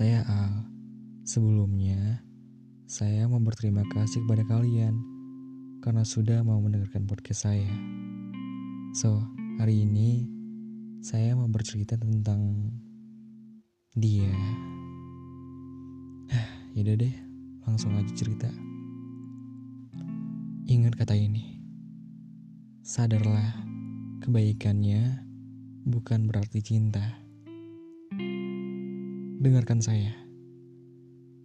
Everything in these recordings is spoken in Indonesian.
Saya Al. Sebelumnya, saya mau berterima kasih kepada kalian karena sudah mau mendengarkan podcast saya. So, hari ini saya mau bercerita tentang dia. Yaudah deh, langsung aja cerita. Ingat kata ini. Sadarlah, kebaikannya bukan berarti cinta. Dengarkan saya.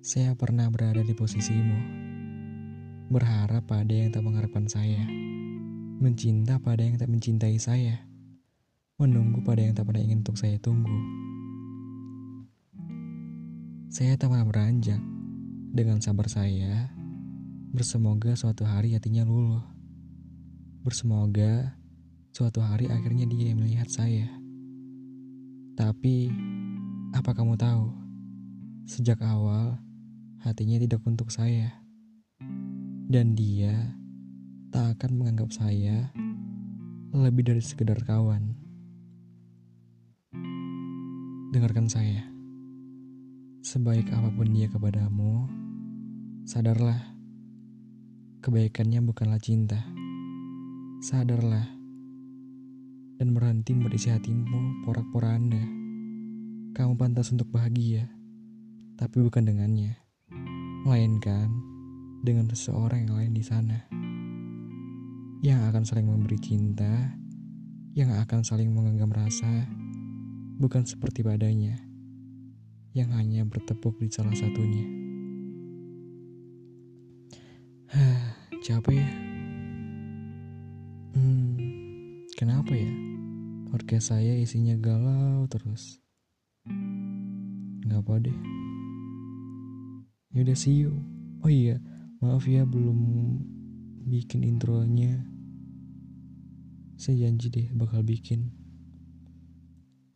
Saya pernah berada di posisimu. Berharap pada yang tak mengharapkan saya. Mencinta pada yang tak mencintai saya. Menunggu pada yang tak pernah ingin untuk saya tunggu. Saya tak pernah beranjak. Dengan sabar saya, bersemoga suatu hari hatinya luluh. Bersemoga suatu hari akhirnya dia melihat saya. Tapi, apa kamu tahu? Sejak awal, hatinya tidak untuk saya. Dan dia tak akan menganggap saya lebih dari sekedar kawan. Dengarkan saya. Sebaik apa pun dia kepadamu, sadarlah, kebaikannya bukanlah cinta. Sadarlah, dan berhenti berisi hatimu porak-poranda. Kamu pantas untuk bahagia, tapi bukan dengannya, melainkan dengan seseorang yang lain di sana. Yang akan saling memberi cinta, yang akan saling menggenggam rasa, bukan seperti padanya yang hanya bertepuk di salah satunya. Hah, capek ya? Hmm, kenapa ya? Podcast saya isinya galau terus nggak apa deh. Ya udah see you. Oh iya maaf ya belum bikin intronya. Saya janji deh bakal bikin.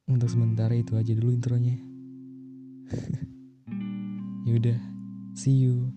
Untuk sementara itu aja dulu intronya. Ya udah see you